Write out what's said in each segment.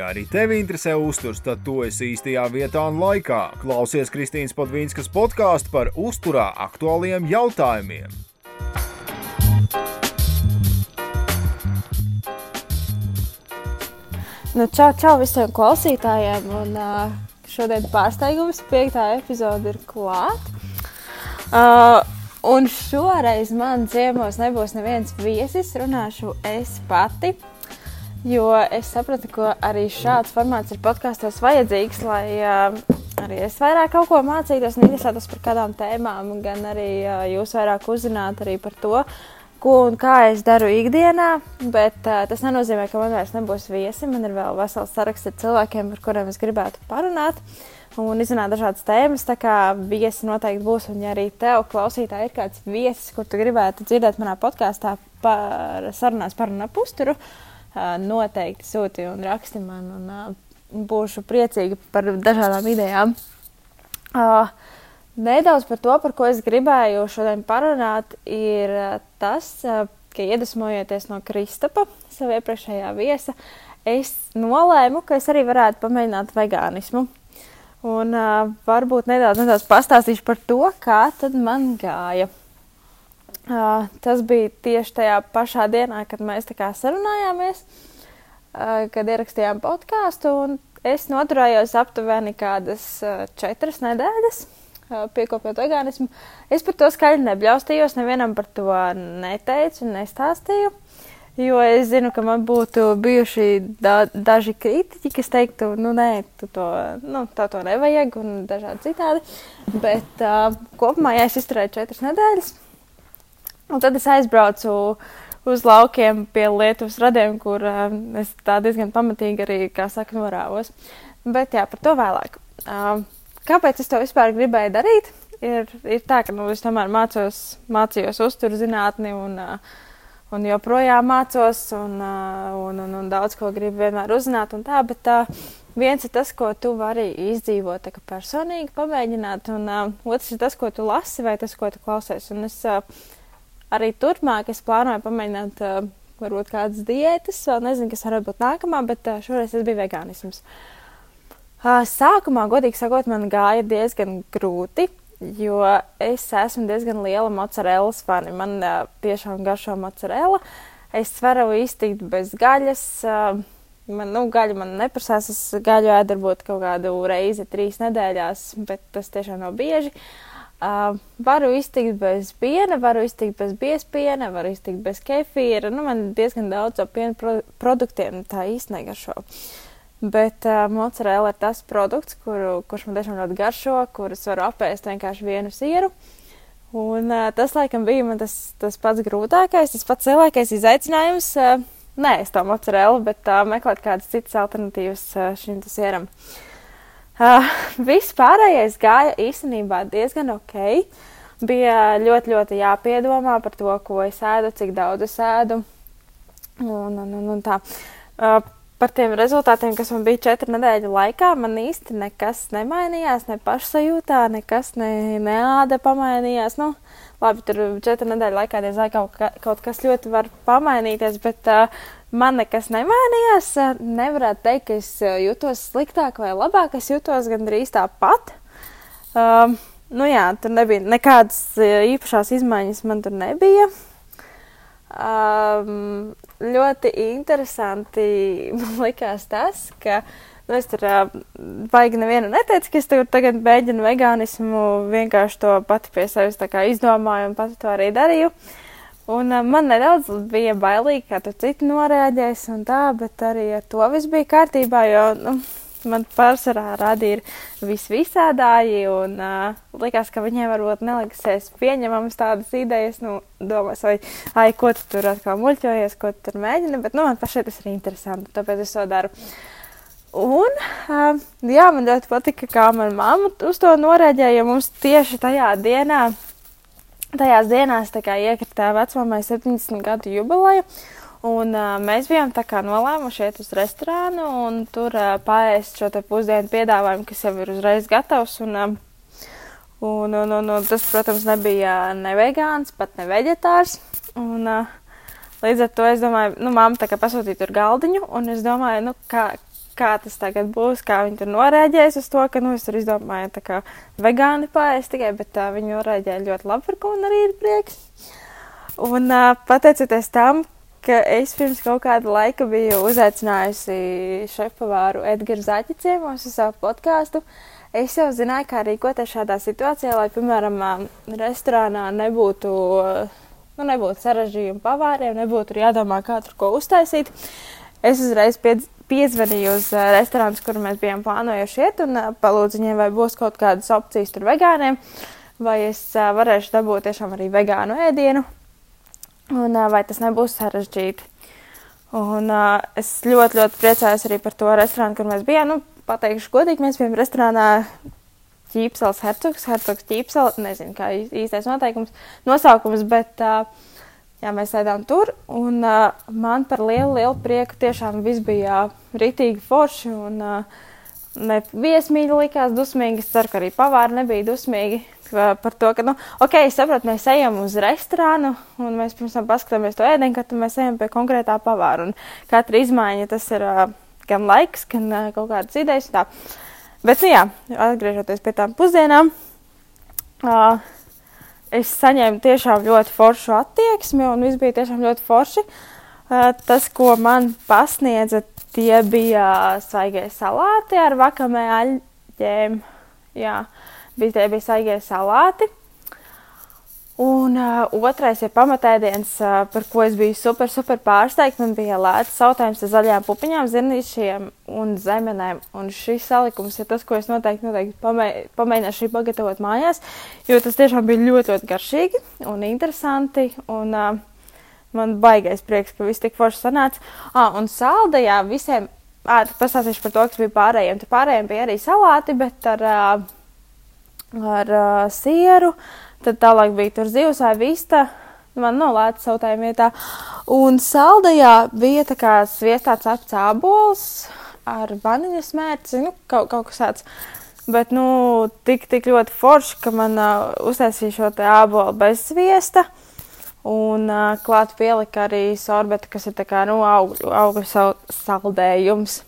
Ja arī tevi interesē uzturs, tad tu esi īstajā vietā un laikā. Klausies Kristīnas Podvīnskas podkāstu par uzturā aktuāliem jautājumiem. Nu, čau, čau visiem klausītājiem! Un, uh, šodien pārsteigums, piekta epizode ir klāta. Uh, un šoreiz man ciemos nebūs neviens viesis, runāšu es pati. Jo es sapratu, ka arī šāds formāts ir podkāstos vajadzīgs, lai uh, arī es vairāk kaut ko mācītos interesētos par kādām tēmām, gan arī uh, jūs vairāk uzzinātu par to, ko un kā es daru ikdienā. Bet uh, tas nenozīmē, ka man vairs nebūs viesi. Man ir vēl vesels saraksts ar cilvēkiem, par kuriem es gribētu parunāt. Un izrunāt dažādas tēmas, tā kā viesi noteikti būs. Un, ja arī tev, klausītāji, ir kāds viesis, kur tu gribētu dzirdēt manā podkāstā par sarunās par un ap uzturu, uh, noteikti sūti un raksti man, un būšu priecīga par dažādām idejām. Nedaudz par to, par ko es gribēju šodien parunāt, ir tas, ka iedvesmojoties no Kristapa, sava iepriekšējā viesa, es nolēmu, ka es arī varētu pamēģināt vegānismu. Un uh, varbūt nedaudz, nedaudz pastāstīšu par to, kā tad man gāja. Uh, tas bija tieši tajā pašā dienā, kad mēs tā kā sarunājāmies, uh, kad ierakstījām podkāstu. Es noturējos aptuveni kādas uh, četras nedēļas, uh, piekopjot vegānismu. Es par to skaļi nebļaustījos, nevienam par to neteicu nestāstīju. Jo es zinu, ka man būtu bijuši da daži kritiķi, kas teiktu, nu, nē, tu to, nu, tā to nevajag, un dažādi citādi. Bet uh, kopumā, ja es izturēju četras nedēļas, Un tad es aizbraucu uz laukiem pie Lietuvas radiem, kur uh, es diezgan pamatīgi arī, kā saka, norāvos. Bet jā, par to vēlāk. Uh, kāpēc es to vispār gribēju darīt? Ir, ir tā, ka nu, es tomēr mācos, mācījos uzturzinātni un, uh, un joprojām mācos un, uh, un, un, un daudz ko gribu vienmēr uzzināt un tā, bet uh, viens ir tas, ko tu vari izdzīvot personīgi, pamēģināt, un uh, otrs ir tas, ko tu lasi vai tas, ko tu klausies. Un es, uh, arī turpmāk es plānoju pamēģināt uh, varbūt kādas diētas, vēl nezinu, kas varētu būt nākamā, bet uh, šoreiz tas bija vegānisms. Uh, sākumā, godīgi sakot, man gāja diezgan grūti, jo es esmu diezgan liela mozzarellas fani. Man uh, tiešām garšo mozzarella. Es varu iztikt bez gaļas. Uh, man, nu, gaļa man neprasās. Es gaļu ēdu varbūt kaut kādu reizi trīs nedēļās, bet tas tiešām nav bieži. Uh, Uh, varu iztikt bez piena, varu iztikt bez biespiena, varu iztikt bez kefīra. Nu, man diezgan daudz no piena pro produktiem tā īsti negaršo. Bet uh, mozzarella ir tas produkts, kuru, kurš man tiešām ļoti garšo, kurus varu apēst vienkārši vienu sieru. Un uh, tas, laikam, bija man tas, tas pats grūtākais, tas pats lielākais izaicinājums. Uh, nē, es to mozzarella, bet uh, meklēt kādas citas alternatīvas uh, šim sieram. Uh, Uh, viss pārējais gāja īstenībā diezgan ok. Bija ļoti, ļoti jāpiedomā par to, ko es ēdu, cik daudz es ēdu. Un, un, un, un tā. Uh, par tiem rezultātiem, kas man bija četru nedēļu laikā, man īsti nekas nemainījās, ne pašsajūtā, nekas ne, neāda pamainījās. Nu, labi, tur četru nedēļu laikā diezgan kaut, kaut kas ļoti var pamainīties, bet uh, man nekas nemainījās. Nevarētu teikt, ka es jutos sliktāk vai labāk. Es jutos gandrīz tāpat. Um, nu jā, tur nebija nekādas īpašās izmaiņas, man tur nebija. Um, ļoti interesanti man likās tas, ka nu, es tur uh, baigi nevienu neteicu, ka es tur tagad mēģinu vegānismu, vienkārši to pati pie sevis izdomāju un pati to arī darīju. Uh, Un man nedaudz bija bailīgi, kā tur citi norēģēs un tā, bet arī ar to viss bija kārtībā, jo nu, man pārsvarā radīja visvisādāji un uh, likās, ka viņiem varbūt neliksies pieņemamas tādas idejas, nu, domās, vai, ai, ko tu tur atkal muļķojies, ko tu tur mēģini, bet, nu, man pašai tas ir interesanti, tāpēc es to daru. Un, uh, jā, man ļoti patika, kā man mamma uz to norēģēja, jo mums tieši tajā dienā tajās dienās iekritā vecmāmai 70 gadu jubileja. Un, uh, mēs bijām nolēmuši iet uz restorānu un tur uh, paēst šo pusdienu piedāvājumu, kas jau ir uzreiz gatavs. Un, uh, un, un, un, un tas, protams, nebija ne vegāns, pat ne veģetārs. Un, uh, līdz ar to es domāju, nu, mamma pasūtīja tur galdiņu, un es domāju, nu, kā, kā tas tagad būs, kā viņi tur norēģēs uz to, ka, nu, es tur izdomāju tā kā vegāni pārēst tikai, bet uh, viņi norēģēja ļoti labi, par ko man arī ir prieks. Un uh, pateicoties tam, ka es pirms kaut kāda laika biju uzaicinājusi šefpavāru Edgars Zaķi ciemos uz savu podkāstu, es jau zināju, kā rīkoties šādā situācijā, lai, piemēram, restorānā nebūtu, nu, nebūtu sarežģījumu pavāriem, nebūtu jādomā, kā tur ko uztaisīt. Es uzreiz piezvanīju uz uh, restorānu, kur mēs bijām plānojuši iet, un uh, palūdzu viņiem, vai būs kaut kādas opcijas tur vegāniem, vai es uh, varēšu dabūt tiešām arī vegānu ēdienu, un vai tas nebūs sarežģīti. Un es ļoti, ļoti priecājos arī par to restorānu, kur mēs bijām. Nu, pateikšu godīgi, mēs bijām restorānā Ķīpsels hercogs, hercogs Ķīpsels, nezinu, kā īstais noteikums, nosaukums, bet uh, jā, mēs sēdām tur, un uh, man par lielu, lielu prieku tiešām viss bija ritīgi forši, un uh, ne viesmīļi likās dusmīgi, es ceru, ka arī pavāri nebija dusmīgi par to, ka, nu, ok, es saprotu, mēs ejam uz restorānu, un mēs pirms tam paskatāmies to ēdienu, kad mēs ejam pie konkrētā pavāra, un katra izmaiņa tas ir uh, gan laiks, gan uh, kaut kādas idejas. Bet, nu jā, atgriežoties pie tām pusdienām, uh, es saņēmu tiešām ļoti foršu attieksmi, un viss bija tiešām ļoti forši. Tas, ko man pasniedza, tie bija svaigie salāti ar vakamē aļģēm. Jā, bija, tie bija svaigie salāti. Un uh, otrais ir pamatēdiens, uh, par ko es biju super, super pārsteigta. Man bija lēts sautājums ar zaļām pupiņām, zirnīšiem un zemenēm. Un šis salikums ir tas, ko es noteikti, noteikti pamē, pamēģināšu pagatavot mājās, jo tas tiešām bija ļoti, ļoti garšīgi un interesanti. Un, uh, man baigais prieks, ka viss tik forši sanāca. Ah, un saldajā visiem, ah, pastāstīšu par to, kas bija pārējiem. Tur pārējiem bija arī salāti, bet ar, uh, ar uh, sieru. Tad tālāk bija tur zivs vai vista. Man nolēca sautājuma vietā. Un saldajā bija tā kā sviestāts apcābols ar vaniļas mērci, nu, kaut, kaut kas tāds. Bet, nu, tik, tik ļoti forši, ka man uh, uztaisīja šo te ābolu bez sviesta. Un uh, klāt pielika arī sorbeti, kas ir tā kā, nu, augļu, augļu saldējums.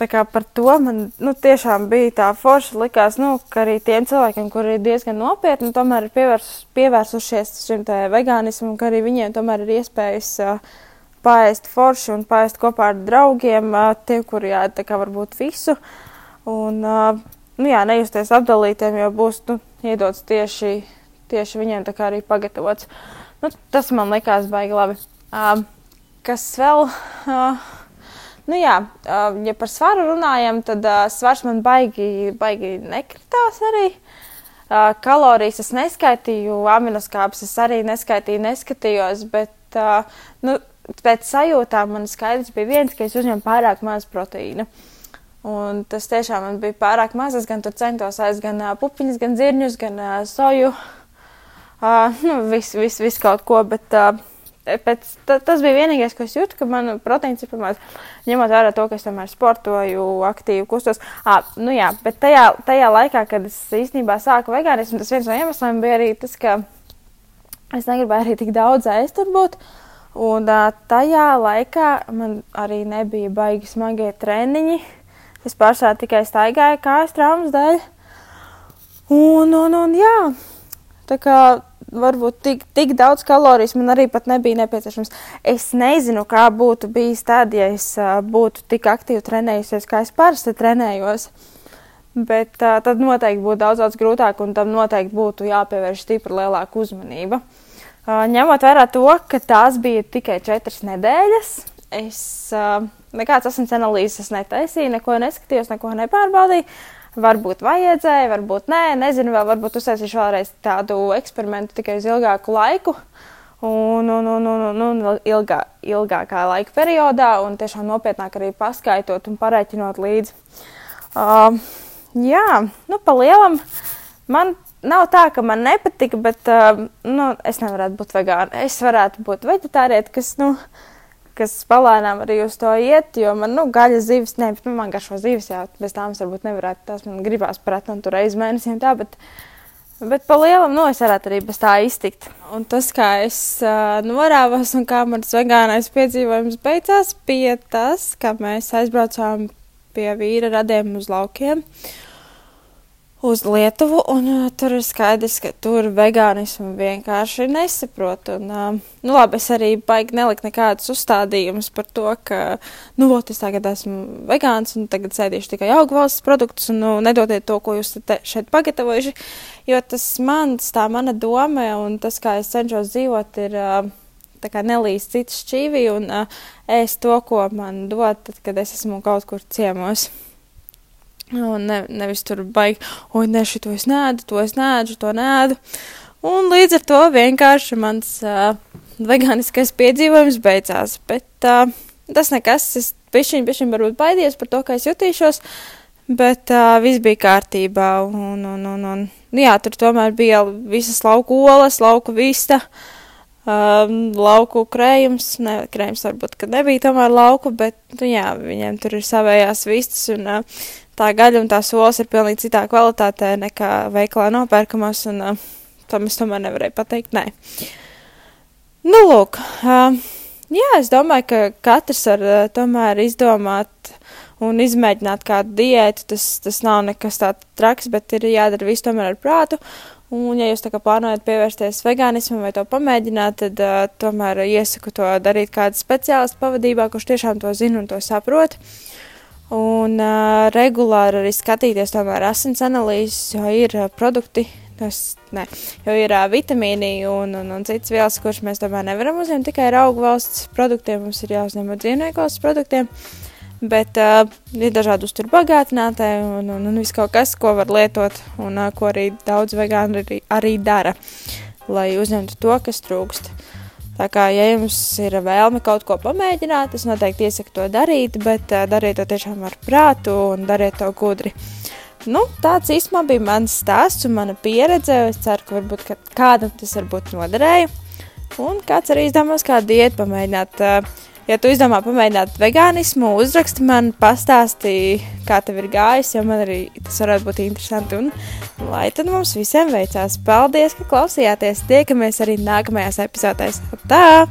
Tā kā par to man nu, tiešām bija tā forša. Likās, nu, ka arī tiem cilvēkiem, kuri ir diezgan nopietni, tomēr ir pievērs, pievērsušies šim vegānismam, ka arī viņiem tomēr ir iespējas uh, paēst forši un paēst kopā ar draugiem, uh, tiem, kuri jā, tā kā varbūt visu. Un, uh, nu, jā, nejusties apdalītiem, jo būs nu, iedots tieši, tieši viņiem tā kā arī pagatavots. Nu, tas man likās baigi labi. Uh, kas vēl? Uh, Nu, jā, ja par svaru runājam, tad svars man baigi, baigi nekritās arī. Kalorijas es neskaitīju, aminoskāpes es arī neskaitīju, neskatījos, bet nu, pēc sajūtām man skaidrs bija viens, ka es uzņemu pārāk maz proteīna. Un tas tiešām bija pārāk maz. Es gan tur centos aizt gan uh, pupiņas, gan zirņus, gan uh, soju. Uh, nu, visu, visu, visu kaut ko, bet uh, pēc, ta, tas bija vienīgais, ko es jūtu, ka man proteīns ir pamats. Ņemot vērā to, ka es tomēr sportoju, aktīvi kustos. À, nu jā, bet tajā, tajā laikā, kad es īstenībā sāku vegānismu, tas viens no iemesliem bija arī tas, ka es negribēju arī tik daudz ēst turbūt. Un uh, tajā laikā man arī nebija baigi smagie treniņi. Es pārsvarā tikai staigāju kājas traumas dēļ. Un, un, un jā, tā kā varbūt tik, tik daudz kalorijas man arī pat nebija nepieciešams. Es nezinu, kā būtu bijis tad, ja es būtu tik aktīvi trenējusies, kā es parasti trenējos. Bet uh, tad noteikti būtu daudz, daudz grūtāk, un tam noteikti būtu jāpievērš stipri lielāka uzmanība. Uh, ņemot vērā to, ka tās bija tikai četras nedēļas, es uh, nekādas asins analīzes netaisīju, neko neskatījos, neko nepārbaudīju. Varbūt vajadzēja, varbūt nē, nezinu, vēl varbūt uztaisīšu vēlreiz tādu eksperimentu tikai uz ilgāku laiku. Un, un, un, un, un, ilgā, ilgākā laika periodā, un tiešām nopietnāk arī paskaitot un pareiķinot līdzi. Uh, jā, nu, pa lielam man nav tā, ka man nepatika, bet uh, nu, es nevarētu būt vegāna. Es varētu būt vegetārieta, kas, nu, uh, kas palēnām arī uz to iet, jo man, nu, gaļa zivis, ne, nu, man garšo zivis, jā, bez tām es varbūt nevarētu, tās man gribās pret, un tur reiz mēnesī un tā, bet, Bet pa lielam, nu, es varētu arī bez tā iztikt. Un tas, kā es uh, norāvos un kā mans vegānais piedzīvojums beidzās, bija tas, ka mēs aizbraucām pie vīra radiem uz laukiem. Uh, uz Lietuvu, un uh, tur ir skaidrs, ka tur vegānismu vienkārši nesaprot. Un, uh, nu, labi, es arī baigi nelikt nekādus uzstādījumus par to, ka, nu, ot, es tagad esmu vegāns un tagad sēdīšu tikai augu valsts produktus un nu, nedodiet to, ko jūs te šeit pagatavojuši, jo tas mans, tā mana doma un tas, kā es cenšos dzīvot, ir. Uh, tā kā nelīst citu šķīvi un uh, ēst to, ko man dod, tad, kad es esmu kaut kur ciemos. Un ne, nevis tur baigi, oi, ne, šito es nēdu, to es nēdu, to nēdu. Un līdz ar to vienkārši mans uh, vegāniskais piedzīvojums beidzās. Bet uh, tas nekas, es pišķiņ, pišķiņ varbūt baidies par to, kā es jutīšos, bet uh, viss bija kārtībā. Un, un, un, un, jā, tur tomēr bija visas lauku olas, lauku vista. Um, lauku krējums, ne, krējums varbūt, ka nebija tomēr lauku, bet, nu jā, viņiem tur ir savējās vistas un uh, tā gaļa un tās olas ir pilnīgi citā kvalitātē nekā veikalā nopērkamās, un uh, tam es tomēr nevarēju pateikt nē. Nu, lūk, uh, jā, es domāju, ka katrs var uh, tomēr izdomāt un izmēģināt kādu diētu, tas, tas nav nekas tāds traks, bet ir jādara viss tomēr ar prātu. Un, ja jūs tā kā plānojat pievērsties vegānismam vai to pamēģināt, tad uh, tomēr iesaku to darīt kāda speciālista pavadībā, kurš tiešām to zina un to saprot. Uh, Un uh, regulāri arī skatīties tomēr asins analīzes, jo ir uh, produkti, tas, ne, jo ir uh, vitamīni un, un, un citas vielas, kuras mēs tomēr nevaram uzņemt tikai ar augu valsts produktiem, mums ir jāuzņem ar dzīvnieku valsts produktiem. Bet uh, ir dažādi uzturbagātinātāji un, un, un viss kaut kas, ko var lietot un uh, ko arī daudz vegāni arī, arī dara, lai uzņemtu to, kas trūkst. Uh, Tā kā, ja jums ir vēlme kaut ko pamēģināt, es noteikti iesaku to darīt, bet uh, dariet to tiešām ar prātu un dariet to gudri. Nu, tāds īstenībā bija mans stāsts un mana pieredze. Es ceru, ka varbūt ka kādam tas varbūt noderēja. Un kāds arī izdomās kādu diētu pamēģināt. Uh, ja tu izdomā pamēģināt vegānismu, uzraksti man, pastāstīji, kā tev ir gājis, jo man arī tas varētu būt interesanti. Un lai tad mums visiem veicās. Paldies, ka klausījāties! Tiekamies arī nākamajās epizodēs. Tā!